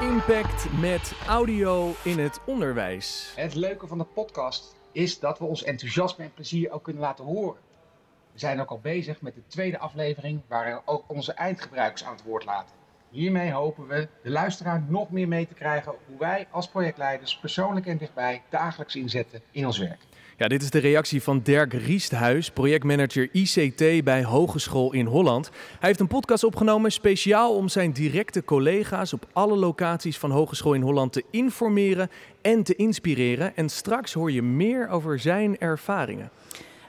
Impact met audio in het onderwijs. Het leuke van de podcast is dat we ons enthousiasme en plezier ook kunnen laten horen. We zijn ook al bezig met de tweede aflevering waarin we ook onze eindgebruikers aan het woord laten. Hiermee hopen we de luisteraar nog meer mee te krijgen hoe wij als projectleiders persoonlijk en dichtbij dagelijks inzetten in ons werk. Ja, dit is de reactie van Dirk Riesthuis, projectmanager ICT bij Hogeschool in Holland. Hij heeft een podcast opgenomen speciaal om zijn directe collega's op alle locaties van Hogeschool in Holland te informeren en te inspireren. En straks hoor je meer over zijn ervaringen.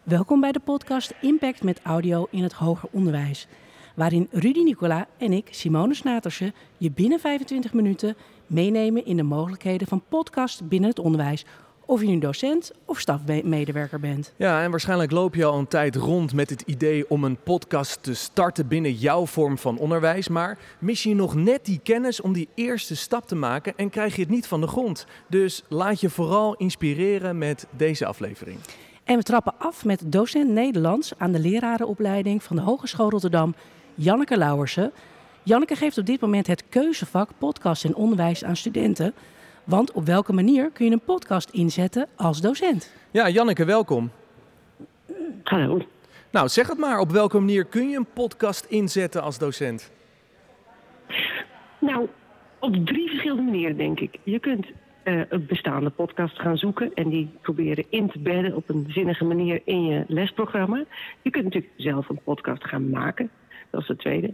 Welkom bij de podcast Impact met audio in het hoger onderwijs. Waarin Rudy Nicola en ik, Simone Snatersen, je binnen 25 minuten meenemen in de mogelijkheden van podcast binnen het onderwijs. Of je nu docent of stafmedewerker bent. Ja, en waarschijnlijk loop je al een tijd rond met het idee om een podcast te starten binnen jouw vorm van onderwijs. Maar mis je nog net die kennis om die eerste stap te maken en krijg je het niet van de grond. Dus laat je vooral inspireren met deze aflevering. En we trappen af met docent Nederlands aan de lerarenopleiding van de Hogeschool Rotterdam, Janneke Lauwersen. Janneke geeft op dit moment het keuzevak podcast en onderwijs aan studenten. Want op welke manier kun je een podcast inzetten als docent? Ja, Janneke, welkom. Hallo. Nou, zeg het maar. Op welke manier kun je een podcast inzetten als docent? Nou, op drie verschillende manieren, denk ik. Je kunt uh, een bestaande podcast gaan zoeken en die proberen in te bedden op een zinnige manier in je lesprogramma. Je kunt natuurlijk zelf een podcast gaan maken. Dat is de tweede.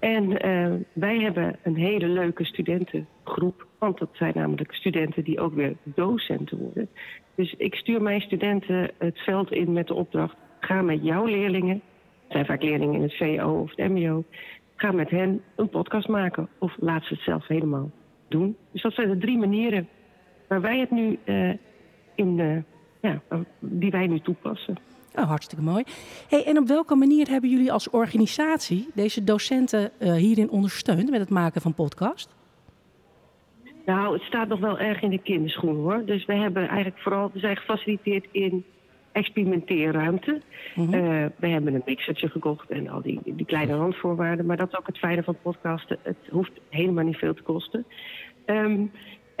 En uh, wij hebben een hele leuke studentengroep. Want dat zijn namelijk studenten die ook weer docenten worden. Dus ik stuur mijn studenten het veld in met de opdracht: ga met jouw leerlingen, het zijn vaak leerlingen in het VO of het MBO, ga met hen een podcast maken. Of laat ze het zelf helemaal doen. Dus dat zijn de drie manieren waar wij het nu uh, in, uh, ja, die wij nu toepassen. Oh, hartstikke mooi. Hey, en op welke manier hebben jullie als organisatie deze docenten uh, hierin ondersteund met het maken van podcast? Nou, het staat nog wel erg in de kinderschoenen hoor. Dus we hebben eigenlijk vooral, we zijn gefaciliteerd in experimenteerruimte. Mm -hmm. uh, we hebben een mixertje gekocht en al die, die kleine randvoorwaarden. Maar dat is ook het fijne van podcasten. Het hoeft helemaal niet veel te kosten. Um,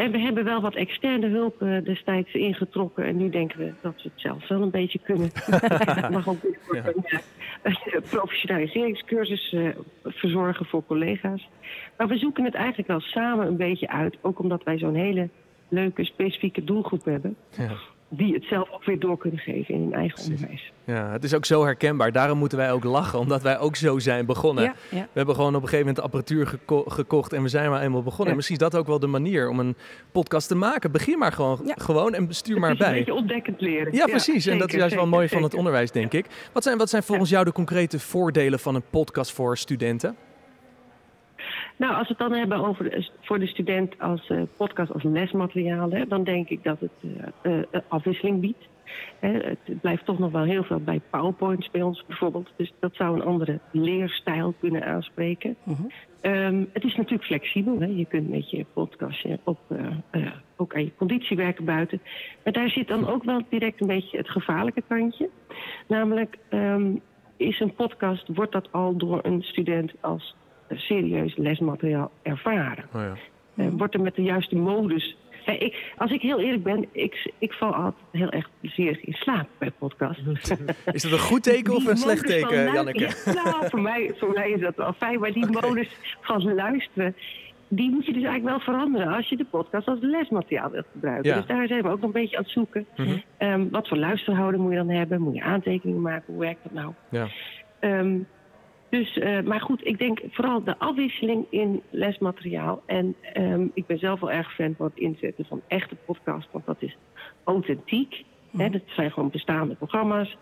en we hebben wel wat externe hulp uh, destijds ingetrokken. En nu denken we dat we het zelf wel een beetje kunnen. Dat mag ook ja. een, een professionaliseringscursus uh, verzorgen voor collega's. Maar we zoeken het eigenlijk wel samen een beetje uit. Ook omdat wij zo'n hele leuke, specifieke doelgroep hebben. Ja die het zelf ook weer door kunnen geven in hun eigen Precies. onderwijs. Ja, het is ook zo herkenbaar. Daarom moeten wij ook lachen, omdat wij ook zo zijn begonnen. Ja, ja. We hebben gewoon op een gegeven moment apparatuur geko gekocht en we zijn maar eenmaal begonnen. Ja. En misschien is dat ook wel de manier om een podcast te maken. Begin maar gewoon, gewoon en stuur maar bij. Een beetje ontdekkend leren. Ja, precies. Zeker, en dat is juist zeker, wel mooi zeker. van het onderwijs, denk ik. Wat zijn, wat zijn volgens jou de concrete voordelen van een podcast voor studenten? Nou, als we het dan hebben over voor de student als uh, podcast, als lesmateriaal, hè, dan denk ik dat het uh, uh, afwisseling biedt. Hè, het blijft toch nog wel heel veel bij PowerPoints bij ons bijvoorbeeld. Dus dat zou een andere leerstijl kunnen aanspreken. -huh. Um, het is natuurlijk flexibel. Hè. Je kunt met je podcastje op, ook aan je conditie werken buiten. Maar daar zit dan ook wel direct een beetje het gevaarlijke kantje. Namelijk, um, is een podcast, wordt dat al door een student als serieus lesmateriaal ervaren. Oh ja. uh, wordt er met de juiste modus. Hey, ik, als ik heel eerlijk ben, ik, ik val altijd heel erg plezierig in slaap bij podcasts. Is dat een goed teken of een slecht teken, Janneke? Ja, nou, voor mij, voor mij is dat wel fijn. Maar die okay. modus van luisteren, die moet je dus eigenlijk wel veranderen als je de podcast als lesmateriaal wilt gebruiken. Ja. Dus daar zijn we ook nog een beetje aan het zoeken. Mm -hmm. um, wat voor luisterhouden moet je dan hebben? Moet je aantekeningen maken? Hoe werkt dat nou? Ja. Um, dus, uh, maar goed, ik denk vooral de afwisseling in lesmateriaal. En um, ik ben zelf wel erg fan van het inzetten van echte podcasts, want dat is authentiek. Mm. Hè, dat zijn gewoon bestaande programma's.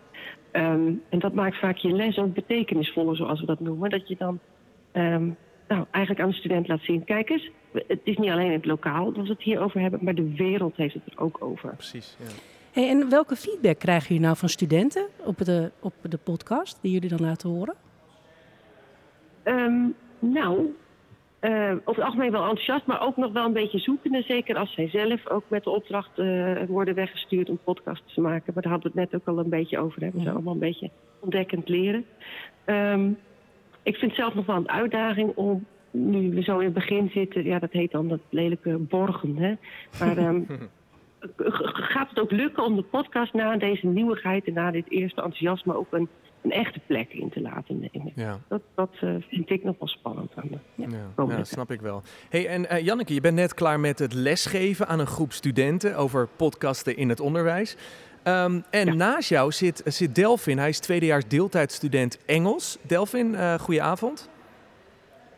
Um, en dat maakt vaak je les ook betekenisvoller, zoals we dat noemen. Dat je dan um, nou, eigenlijk aan de student laat zien: kijk eens, het is niet alleen het lokaal dat we het hier over hebben, maar de wereld heeft het er ook over. Precies. Ja. Hey, en welke feedback krijgen jullie nou van studenten op de, op de podcast die jullie dan laten horen? Ehm, nou, uh, over het algemeen wel enthousiast, maar ook nog wel een beetje zoekende. Zeker als zij zelf ook met de opdracht uh, worden weggestuurd om podcasts te maken. Maar daar hadden we het net ook al een beetje over. Hebben ze allemaal een beetje ontdekkend leren. Um, ik vind het zelf nog wel een uitdaging om, nu we zo in het begin zitten, ja, dat heet dan dat lelijke borgen. Hè? Maar um, gaat het ook lukken om de podcast na deze nieuwigheid en na dit eerste enthousiasme ook een een echte plek in te laten nemen. Ja. Dat, dat uh, vind ik nog wel spannend aan de ja. ja, ja dat snap ik wel. Hey, en uh, Janneke, je bent net klaar met het lesgeven aan een groep studenten over podcasten in het onderwijs. Um, en ja. naast jou zit, zit Delvin. Hij is tweedejaars deeltijdstudent Engels. Delvin, uh, goedenavond.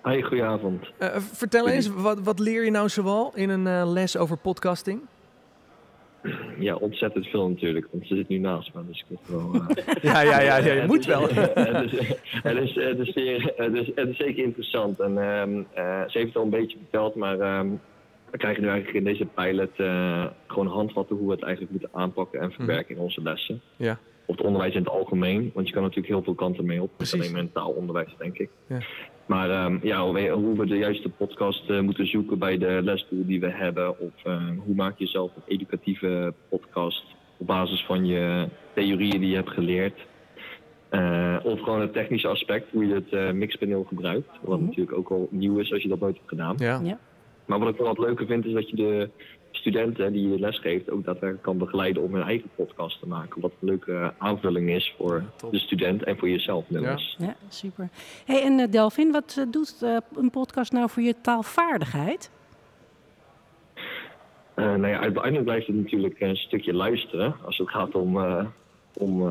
Hoi, goedenavond. vertel eens, wat, wat leer je nou zoal in een les over podcasting? Ja, ontzettend veel natuurlijk, want ze zit nu naast me, dus ik moet wel... Uh... ja, ja, ja, ja, je moet wel. het, is, het, is, het, is zeer, het, is, het is zeker interessant en um, uh, ze heeft het al een beetje verteld, maar um, we krijgen nu eigenlijk in deze pilot uh, gewoon handvatten hoe we het eigenlijk moeten aanpakken en verwerken in onze lessen. Ja. Of het onderwijs in het algemeen, want je kan natuurlijk heel veel kanten mee op, niet alleen mentaal onderwijs, denk ik. Ja. Maar um, ja, hoe we de juiste podcast uh, moeten zoeken bij de lesdoel die we hebben. Of uh, hoe maak je zelf een educatieve podcast op basis van je theorieën die je hebt geleerd. Uh, of gewoon het technische aspect, hoe je het mixpaneel gebruikt. Wat mm -hmm. natuurlijk ook al nieuw is als je dat nooit hebt gedaan. Ja. ja. Maar wat ik wel wat leuker vind is dat je de studenten die je lesgeeft ook daadwerkelijk kan begeleiden om hun eigen podcast te maken. Wat een leuke aanvulling is voor de student en voor jezelf. Ja. ja, super. Hey, en uh, Delvin, wat uh, doet uh, een podcast nou voor je taalvaardigheid? nou ja, uiteindelijk blijft het natuurlijk een stukje luisteren als het gaat om, om,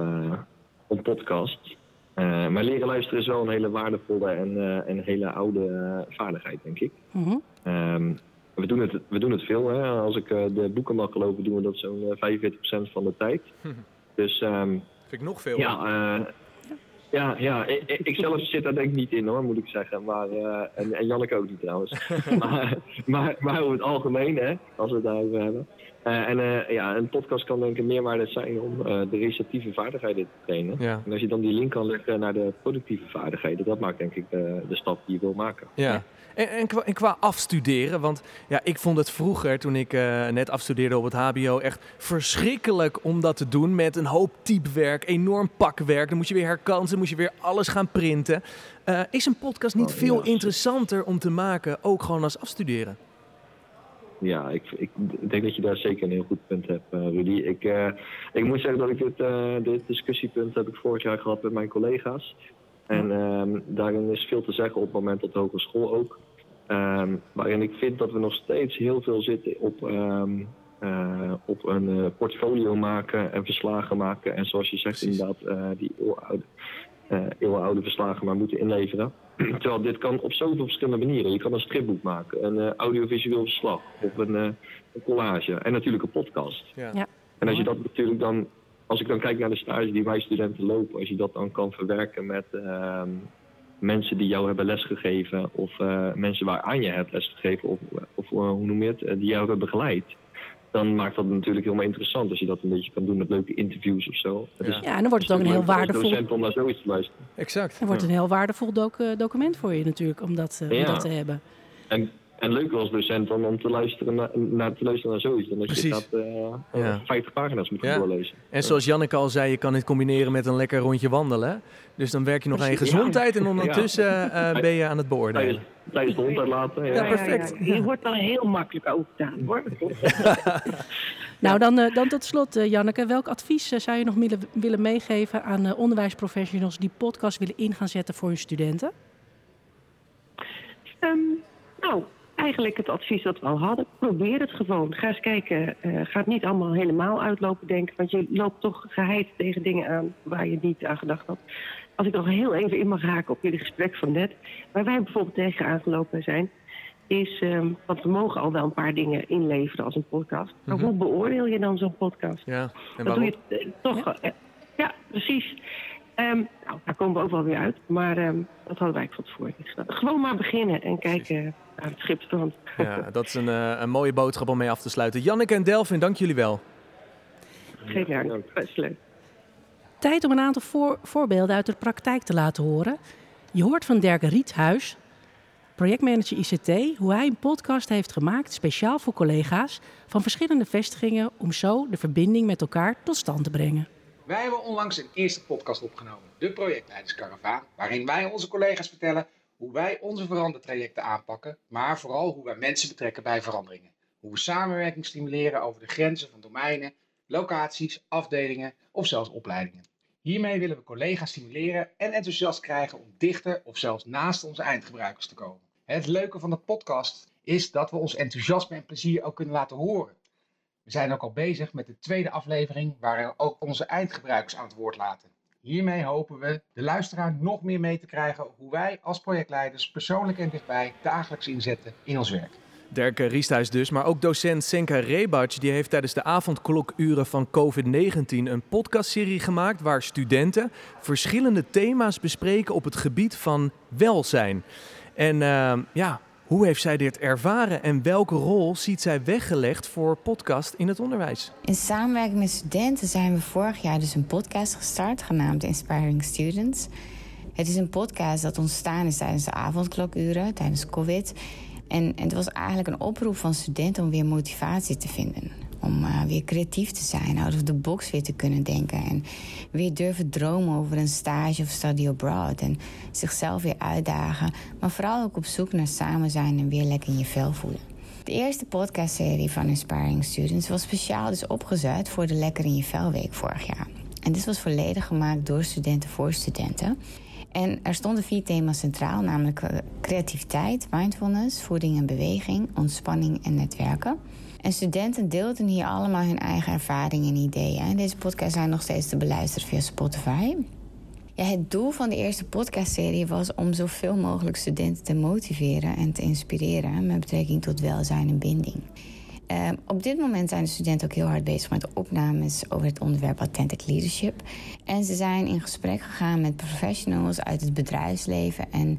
om podcast. maar leren luisteren is wel een hele waardevolle en, en een hele oude vaardigheid, denk ik. Mm -hmm. um, we doen het, we doen het veel. Hè. Als ik uh, de boeken mag geloven, doen we dat zo'n uh, 45% van de tijd. Dus, um, Vind ik nog veel. Ja, uh, ja, ja ik, ik, zelf zit daar denk ik niet in hoor, moet ik zeggen. Maar, uh, en, en Janneke ook niet trouwens. maar, maar, maar over het algemeen, hè, als we het daarover hebben. Uh, en uh, ja, een podcast kan denk ik meerwaarde zijn om de receptieve vaardigheden te trainen. Ja. En als je dan die link kan leggen naar de productieve vaardigheden, dat maakt denk ik de, de stap die je wil maken. Ja. En, en, qua, en, qua, afstuderen, want ja, ik vond het vroeger, toen ik net afstudeerde op het HBO, echt verschrikkelijk om dat te doen met een hoop typewerk, enorm pakwerk. Dan moet je weer herkansen, moet je weer alles gaan printen. Is een podcast niet oh, veel ja. interessanter om te maken, ook gewoon als afstuderen? Ja, ik, ik, denk dat je daar zeker een heel goed punt hebt, uh, Rudy. Ik, ik moet zeggen dat ik dit, dit discussiepunt heb ik vorig jaar gehad met mijn collega's. En um, daarin is veel te zeggen op het moment op de hogeschool ook. Um, waarin ik vind dat we nog steeds heel veel zitten op, um, uh, op een portfolio maken en verslagen maken. En zoals je zegt, inderdaad, die eeuwenoude, eeuwenoude verslagen maar moeten inleveren. Terwijl dit kan op zoveel verschillende manieren. Je kan een stripboek maken, een audiovisueel verslag of een, een, collage en natuurlijk een podcast. Ja. Ja. En als je dat natuurlijk dan als ik dan kijk naar de stage die wij studenten lopen, als je dat dan kan verwerken met uh, mensen die jou hebben lesgegeven of uh, mensen waaraan je hebt lesgegeven of, of uh, hoe noem je het, die jou hebben begeleid. Dan maakt dat natuurlijk helemaal interessant als je dat een beetje kan doen met leuke interviews of zo. Ja, ja en dan wordt het ook een heel waardevol. om naar zoiets te luisteren. Exact. Dan wordt een heel waardevol doc document voor je natuurlijk om dat, om dat te hebben. En en leuk als docent dan om te luisteren naar, naar, te luisteren naar zoiets. Dan dat Precies. je dat uh, ja. 50 pagina's moet ja. doorlezen. En zoals Janneke al zei, je kan het combineren met een lekker rondje wandelen. Dus dan werk je nog Precies, aan je gezondheid en ondertussen uh, ben je aan het beoordelen. Tijdens de hond uitlaten. Ja, perfect. Je wordt dan heel makkelijk overtaan hoor. nou, dan, uh, dan tot slot Janneke. Welk advies zou je nog willen, willen meegeven aan onderwijsprofessionals die podcast willen in gaan zetten voor hun studenten? Um, nou, eigenlijk het advies dat we al hadden. Probeer het gewoon. Ga eens kijken. Uh, ga het niet allemaal helemaal uitlopen denken. Want je loopt toch geheid tegen dingen aan waar je niet aan gedacht had. Als ik nog heel even in mag haken op jullie gesprek van net. Waar wij bijvoorbeeld tegen aangelopen zijn. Is, um, want we mogen al wel een paar dingen inleveren als een podcast. Maar mm -hmm. hoe beoordeel je dan zo'n podcast? Ja, en dan doe je uh, toch. Ja, uh, ja precies. Um, nou, daar komen we ook wel weer uit. Maar um, dat hadden wij van tevoren niet gedaan. Gewoon maar beginnen en kijken naar het schipstrand. Ja, dat is een, uh, een mooie boodschap om mee af te sluiten. Janneke en Delvin, dank jullie wel. Geen dank. Best leuk. Tijd om een aantal voor- voorbeelden uit de praktijk te laten horen. Je hoort van Dirk Riethuis, projectmanager ICT, hoe hij een podcast heeft gemaakt speciaal voor collega's van verschillende vestigingen om zo de verbinding met elkaar tot stand te brengen. Wij hebben onlangs een eerste podcast opgenomen, de Projectleiderskaravaan, waarin wij onze collega's vertellen hoe wij onze verandertrajecten aanpakken, maar vooral hoe wij mensen betrekken bij veranderingen. Hoe we samenwerking stimuleren over de grenzen van domeinen, locaties, afdelingen of zelfs opleidingen. Hiermee willen we collega's stimuleren en enthousiast krijgen om dichter of zelfs naast onze eindgebruikers te komen. Het leuke van de podcast is dat we ons enthousiasme en plezier ook kunnen laten horen. We zijn ook al bezig met de tweede aflevering waarin we ook onze eindgebruikers aan het woord laten. Hiermee hopen we de luisteraar nog meer mee te krijgen hoe wij als projectleiders persoonlijk en dichtbij dagelijks inzetten in ons werk. Dirk Riesthuis dus, maar ook docent Senka Rebac, die heeft tijdens de avondklokuren van COVID-19 een podcastserie gemaakt waar studenten verschillende thema's bespreken op het gebied van welzijn. En uh, ja, hoe heeft zij dit ervaren en welke rol ziet zij weggelegd voor podcast in het onderwijs? In samenwerking met studenten zijn we vorig jaar dus een podcast gestart genaamd Inspiring Students. Het is een podcast dat ontstaan is tijdens de avondklokuren, tijdens COVID. En, het was eigenlijk een oproep van studenten om weer motivatie te vinden. Om uh, weer creatief te zijn, out of the box weer te kunnen denken. En weer durven dromen over een stage of study abroad. En zichzelf weer uitdagen. Maar vooral ook op zoek naar samen zijn en weer lekker in je vel voelen. De eerste podcastserie van Inspiring Students was speciaal dus opgezet voor de Lekker in je Vel Week vorig jaar. En dit was volledig gemaakt door studenten voor studenten. En er stonden vier thema's centraal, namelijk creativiteit, mindfulness, voeding en beweging, ontspanning en netwerken. En studenten deelden hier allemaal hun eigen ervaringen en ideeën. En deze podcasts zijn nog steeds te beluisteren via Spotify. Ja, het doel van de eerste podcastserie was om zoveel mogelijk studenten te motiveren en te inspireren met betrekking tot welzijn en binding. Uh, op dit moment zijn de studenten ook heel hard bezig met opnames over het onderwerp Authentic Leadership. En ze zijn in gesprek gegaan met professionals uit het bedrijfsleven en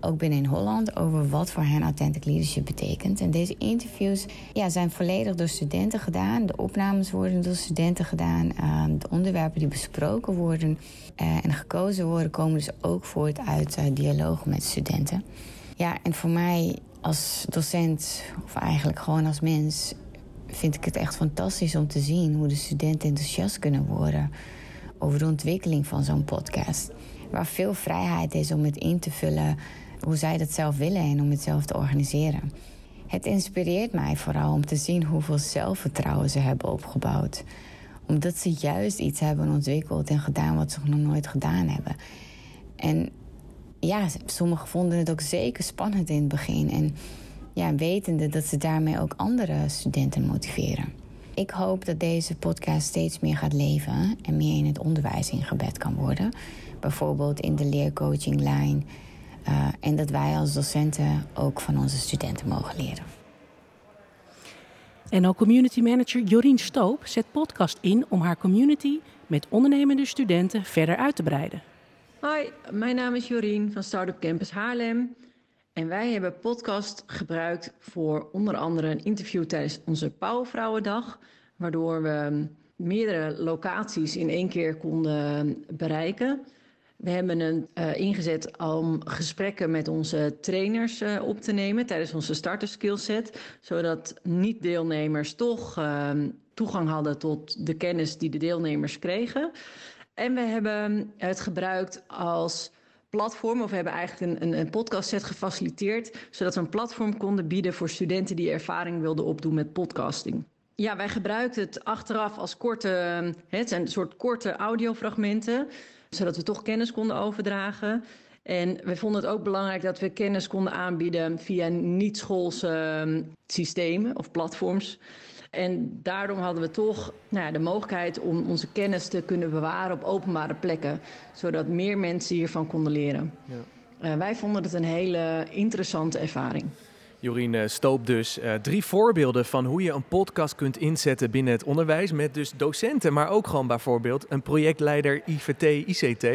ook binnen in Holland over wat voor hen authentic leadership betekent. En deze interviews ja, zijn volledig door studenten gedaan. De opnames worden door studenten gedaan. Uh, de onderwerpen die besproken worden uh, en gekozen worden, komen dus ook voort uit uh, dialogen met studenten. Ja, en voor mij als docent, of eigenlijk gewoon als mens, vind ik het echt fantastisch om te zien hoe de studenten enthousiast kunnen worden over de ontwikkeling van zo'n podcast. Waar veel vrijheid is om het in te vullen hoe zij dat zelf willen en om het zelf te organiseren. Het inspireert mij vooral om te zien hoeveel zelfvertrouwen ze hebben opgebouwd. Omdat ze juist iets hebben ontwikkeld en gedaan wat ze nog nooit gedaan hebben. En ja, sommigen vonden het ook zeker spannend in het begin. En ja, wetende dat ze daarmee ook andere studenten motiveren. Ik hoop dat deze podcast steeds meer gaat leven en meer in het onderwijs ingebed kan worden. Bijvoorbeeld in de leercoachinglijn. Uh, en dat wij als docenten ook van onze studenten mogen leren. En ook community manager Jorien Stoop zet podcast in om haar community met ondernemende studenten verder uit te breiden. Hoi, mijn naam is Jorien van Startup Campus Haarlem. En wij hebben podcast gebruikt voor onder andere een interview tijdens onze Pauwvrouwendag. Waardoor we meerdere locaties in één keer konden bereiken. We hebben het uh, ingezet om gesprekken met onze trainers uh, op te nemen tijdens onze starter skillset. Zodat niet-deelnemers toch uh, toegang hadden tot de kennis die de deelnemers kregen. En we hebben het gebruikt als platform, of we hebben eigenlijk een, een, een podcastset gefaciliteerd, zodat we een platform konden bieden voor studenten die ervaring wilden opdoen met podcasting. Ja, wij gebruikten het achteraf als korte, het zijn een soort korte audiofragmenten, zodat we toch kennis konden overdragen. En we vonden het ook belangrijk dat we kennis konden aanbieden via niet-schoolse systemen of platforms. En daarom hadden we toch nou ja, de mogelijkheid om onze kennis te kunnen bewaren op openbare plekken. Zodat meer mensen hiervan konden leren. Ja. Uh, wij vonden het een hele interessante ervaring. Jorien eh, Stoop dus uh, drie voorbeelden van hoe je een podcast kunt inzetten binnen het onderwijs. Met dus docenten, maar ook gewoon bijvoorbeeld een projectleider IVT, ICT.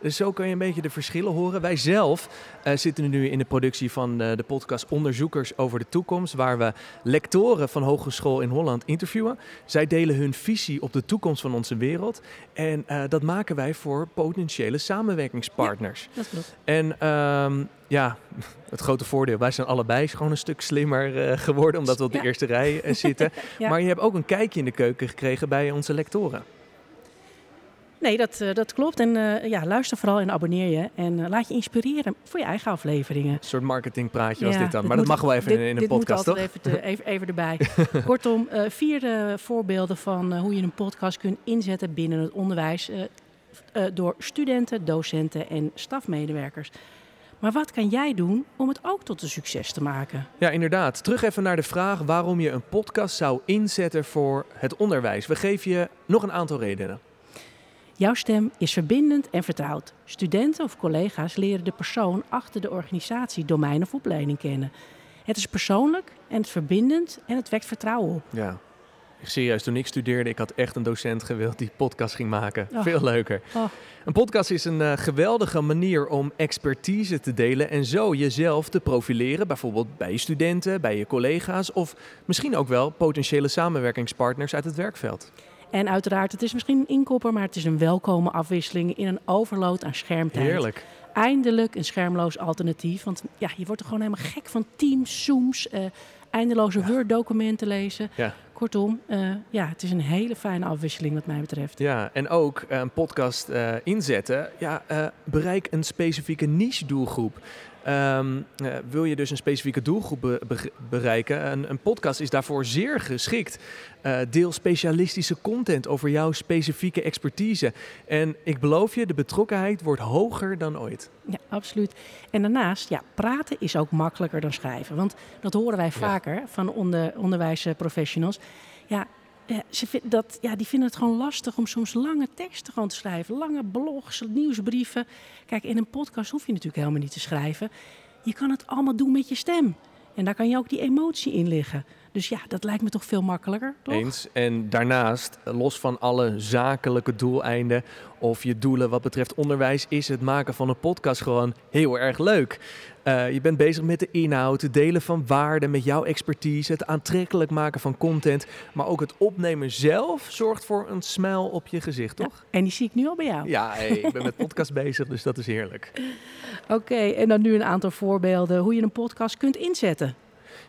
Dus zo kan je een beetje de verschillen horen. Wij zelf uh, zitten nu in de productie van de podcast Onderzoekers over de Toekomst. Waar we lectoren van Hogeschool in Holland interviewen. Zij delen hun visie op de toekomst van onze wereld. En dat maken wij voor potentiële samenwerkingspartners. Ja, dat klopt. En ehm, ja, het grote voordeel, wij zijn allebei gewoon een stuk slimmer uh, geworden, omdat we op de ja. eerste rij uh, zitten. ja. Maar je hebt ook een kijkje in de keuken gekregen bij onze lectoren. Nee, dat, uh, dat klopt. En ja, luister vooral en abonneer je. En laat je inspireren voor je eigen afleveringen. Een soort marketingpraatje was dit dan. Maar dat mag wel even dit, in, in een dit podcast, moet toch? Even, te, even, even erbij. Kortom, vier voorbeelden van hoe je een podcast kunt inzetten binnen het onderwijs. door studenten, docenten en stafmedewerkers. Maar wat kan jij doen om het ook tot een succes te maken? Ja, inderdaad. Terug even naar de vraag waarom je een podcast zou inzetten voor het onderwijs. We geven je nog een aantal redenen. Jouw stem is verbindend en vertrouwd. Studenten of collega's leren de persoon achter de organisatie, domein of opleiding kennen. Het is persoonlijk en het verbindend en het wekt vertrouwen op. Ja, Serieus, toen ik studeerde, ik had echt een docent gewild die podcast ging maken. Oh. Veel leuker. Oh. Een podcast is een uh, geweldige manier om expertise te delen en zo jezelf te profileren. Bijvoorbeeld bij je studenten, bij je collega's of misschien ook wel potentiële samenwerkingspartners uit het werkveld. En uiteraard, het is misschien een inkopper, maar het is een welkome afwisseling in een overload aan schermtijd. Heerlijk. Eindelijk een schermloos alternatief. Want ja, je wordt er gewoon helemaal gek van Teams, Zooms, uh, eindeloze ja. Word-documenten lezen. Ja. Kortom, uh, ja, het is een hele fijne afwisseling wat mij betreft. Ja, en ook uh, een podcast uh, inzetten. Ja, bereik een specifieke niche-doelgroep. Um, wil je dus een specifieke doelgroep be be bereiken? Een, een, podcast is daarvoor zeer geschikt. deel specialistische content over jouw specifieke expertise. En ik beloof je, de betrokkenheid wordt hoger dan ooit. Ja, absoluut. En daarnaast, ja, praten is ook makkelijker dan schrijven. Want dat horen wij vaker ja. van onder, onderwijsprofessionals. Ze vind, dat, ja, die vinden het gewoon lastig om soms lange teksten gewoon te schrijven. Lange blogs, nieuwsbrieven. Kijk, in een podcast hoef je natuurlijk helemaal niet te schrijven. Je kan het allemaal doen met je stem. En daar kan je ook die emotie in liggen. Dus ja, dat lijkt me toch veel makkelijker, toch? Eens. En daarnaast, los van alle zakelijke doeleinden of je doelen wat betreft onderwijs, is het maken van een podcast gewoon heel erg leuk. Uh, je bent bezig met de inhoud, het delen van waarden met jouw expertise, het aantrekkelijk maken van content, maar ook het opnemen zelf zorgt voor een smile op je gezicht, toch? Ja, en die zie ik nu al bij jou. Ja, hey, ik ben met podcast bezig, dus dat is heerlijk. Oké, okay, en dan nu een aantal voorbeelden hoe je een podcast kunt inzetten.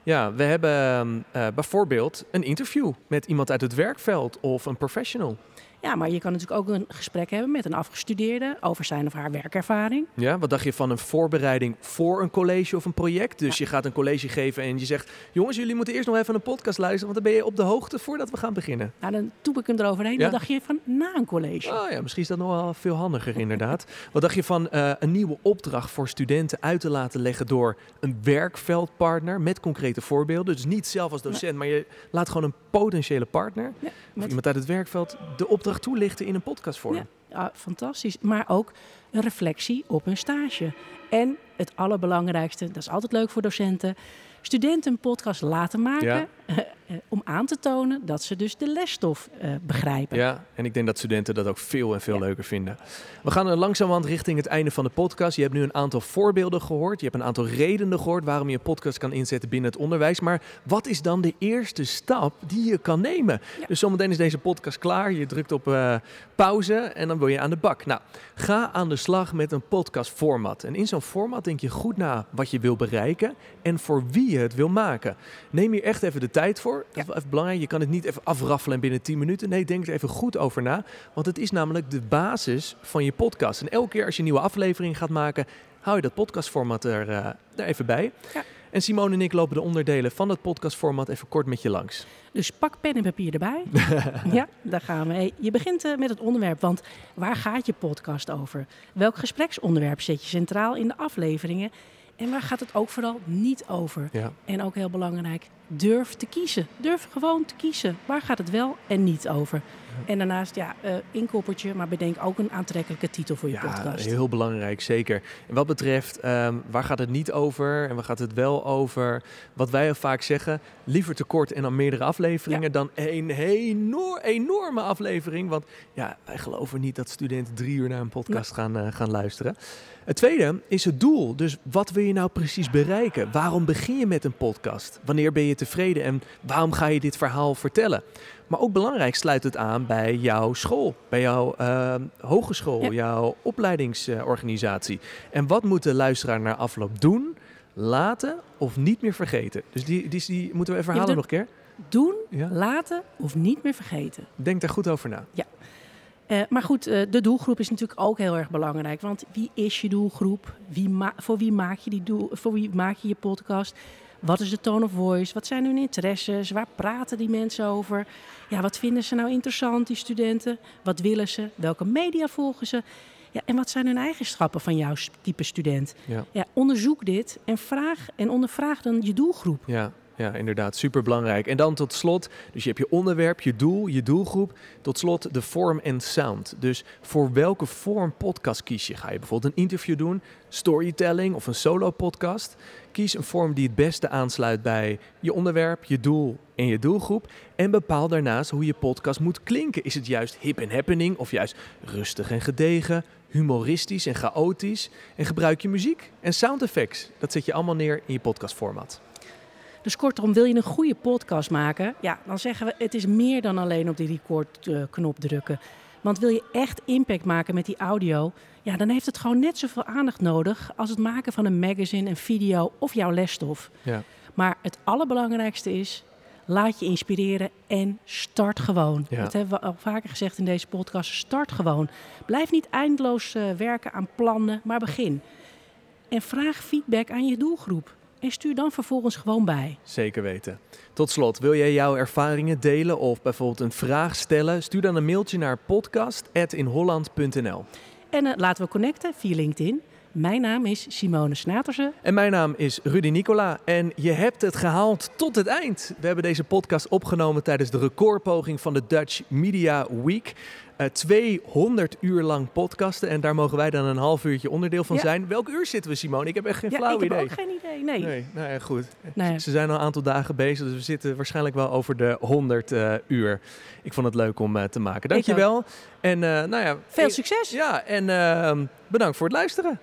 Ja, we hebben uh, bijvoorbeeld een interview met iemand uit het werkveld of een professional. Ja, maar je kan natuurlijk ook een gesprek hebben met een afgestudeerde over zijn of haar werkervaring. Ja, wat dacht je van een voorbereiding voor een college of een project? Dus ja. je gaat een college geven en je zegt: Jongens, jullie moeten eerst nog even een podcast luisteren, want dan ben je op de hoogte voordat we gaan beginnen. Nou, dan toep ik hem eroverheen. Ja? Wat dacht je van na een college? Oh ja, misschien is dat nog wel veel handiger, inderdaad. wat dacht je van uh, een nieuwe opdracht voor studenten uit te laten leggen door een werkveldpartner met concrete voorbeelden? Dus niet zelf als docent, maar je laat gewoon een potentiële partner ja, of iemand uit het werkveld de opdracht toelichten in een podcastvorm. Ja, ja, fantastisch. Maar ook een reflectie op een stage. En het allerbelangrijkste, dat is altijd leuk voor docenten, studenten een podcast laten maken Ja. om aan te tonen dat ze dus de lesstof eh, begrijpen. Ja, en ik denk dat studenten dat ook veel en veel Ja. leuker vinden. We gaan er langzamerhand richting het einde van de podcast. Je hebt nu een aantal voorbeelden gehoord. Je hebt een aantal redenen gehoord waarom je een podcast kan inzetten binnen het onderwijs. Maar wat is dan de eerste stap die je kan nemen? Ja. Dus zometeen is deze podcast klaar. Je drukt op eh, pauze en dan wil je aan de bak. Nou, ga aan de slag met een podcast format. En in zo'n format denk je goed na wat je wil bereiken en voor wie je het wil maken. Neem hier echt even de tijd voor. Dat is wel even belangrijk. Je kan het niet even afraffelen binnen 10 minuten. Nee, denk er even goed over na. Want het is namelijk de basis van je podcast. En elke keer als je een nieuwe aflevering gaat maken, hou je dat podcastformat er, eh, er even bij. Ja. En Simone en ik lopen de onderdelen van het podcastformat even kort met je langs. Dus pak pen en papier erbij. ja, daar gaan we. Je begint eh, met het onderwerp, want waar gaat je podcast over? Welk gespreksonderwerp zet je centraal in de afleveringen? En waar gaat het ook vooral niet over? Ja. En ook heel belangrijk, durf te kiezen. Durf gewoon te kiezen. Waar gaat het wel en niet over? En daarnaast, ja, uh, inkoppertje, maar bedenk ook een aantrekkelijke titel voor je ja, podcast. heel belangrijk, zeker. En wat betreft, ehm, waar gaat het niet over en waar gaat het wel over? Wat wij vaak zeggen, liever te kort en dan meerdere afleveringen dan een enorm, enorme aflevering. Want ja, wij geloven niet dat studenten drie uur naar een podcast gaan, uh, gaan luisteren. Het tweede is het doel. Dus wat wil je nou precies bereiken? Waarom begin je met een podcast? Wanneer ben je tevreden en waarom ga je dit verhaal vertellen? Maar ook belangrijk sluit het aan bij jouw school, bij jouw uh, hogeschool, jouw opleidingsorganisatie. en wat moet de luisteraar na afloop doen, laten of niet meer vergeten? Dus die, die, die moeten we even herhalen nog een keer. Doen, laten of niet meer vergeten. Denk daar goed over na. Ja. Uh, maar goed, uh, de doelgroep is natuurlijk ook heel erg belangrijk. Want wie is je doelgroep? Wie voor, wie maak je die doel voor wie maak je je podcast? Wat is de tone of voice? Wat zijn hun interesses? Waar praten die mensen over? Ja, wat vinden ze nou interessant, die studenten? Wat willen ze? Welke media volgen ze? Ja, en wat zijn hun eigenschappen van jouw type student? Ja. ja onderzoek dit en vraag en ondervraag dan je doelgroep. Ja, ja, inderdaad, super belangrijk. En dan tot slot, dus je hebt je onderwerp, je doel, je doelgroep. Tot slot de vorm en sound. Dus voor welke vorm podcast kies je? Ga je bijvoorbeeld een interview doen, storytelling of een solo podcast? Kies een vorm die het beste aansluit bij je onderwerp, je doel en je doelgroep. En bepaal daarnaast hoe je podcast moet klinken. Is het juist hip en happening of juist rustig en gedegen? humoristisch en chaotisch. En gebruik je muziek en sound effects. Dat zet je allemaal neer in je podcastformat. Dus kortom, wil je een goede podcast maken, ja, dan zeggen we het is meer dan alleen op die recordknop drukken. Want wil je echt impact maken met die audio, ja, dan heeft het gewoon net zoveel aandacht nodig als het maken van een magazine, een video of jouw lesstof. Ja. Maar het allerbelangrijkste is, laat je inspireren en start gewoon. Dat hebben we al vaker gezegd in deze podcast. Start gewoon. Blijf niet eindeloos uh, werken aan plannen, maar begin. En vraag feedback aan je doelgroep en stuur dan vervolgens gewoon bij. Zeker weten. Tot slot, wil jij jouw ervaringen delen of bijvoorbeeld een vraag stellen? Stuur dan een mailtje naar podcast.inholland.nl. En uh, laten we connecten via LinkedIn. Mijn naam is Simone Snatersen. En mijn naam is Rudy Nicola. En je hebt het gehaald tot het eind. We hebben deze podcast opgenomen tijdens de recordpoging van de Dutch Media Week. 200 eh, uur lang podcasten en daar mogen wij dan een half uurtje onderdeel van zijn. Welk uur zitten we, Simone? Ik heb echt geen flauw idee. Ik heb ook geen idee, nee. Nee, nou ja, goed. Ze zijn al een aantal dagen bezig, dus we zitten waarschijnlijk wel over de 100 uh, eh, uur. Ik vond het leuk om uh, te maken. Dankjewel. En nou ja, veel succes. Ja, en ehm, bedankt voor het luisteren.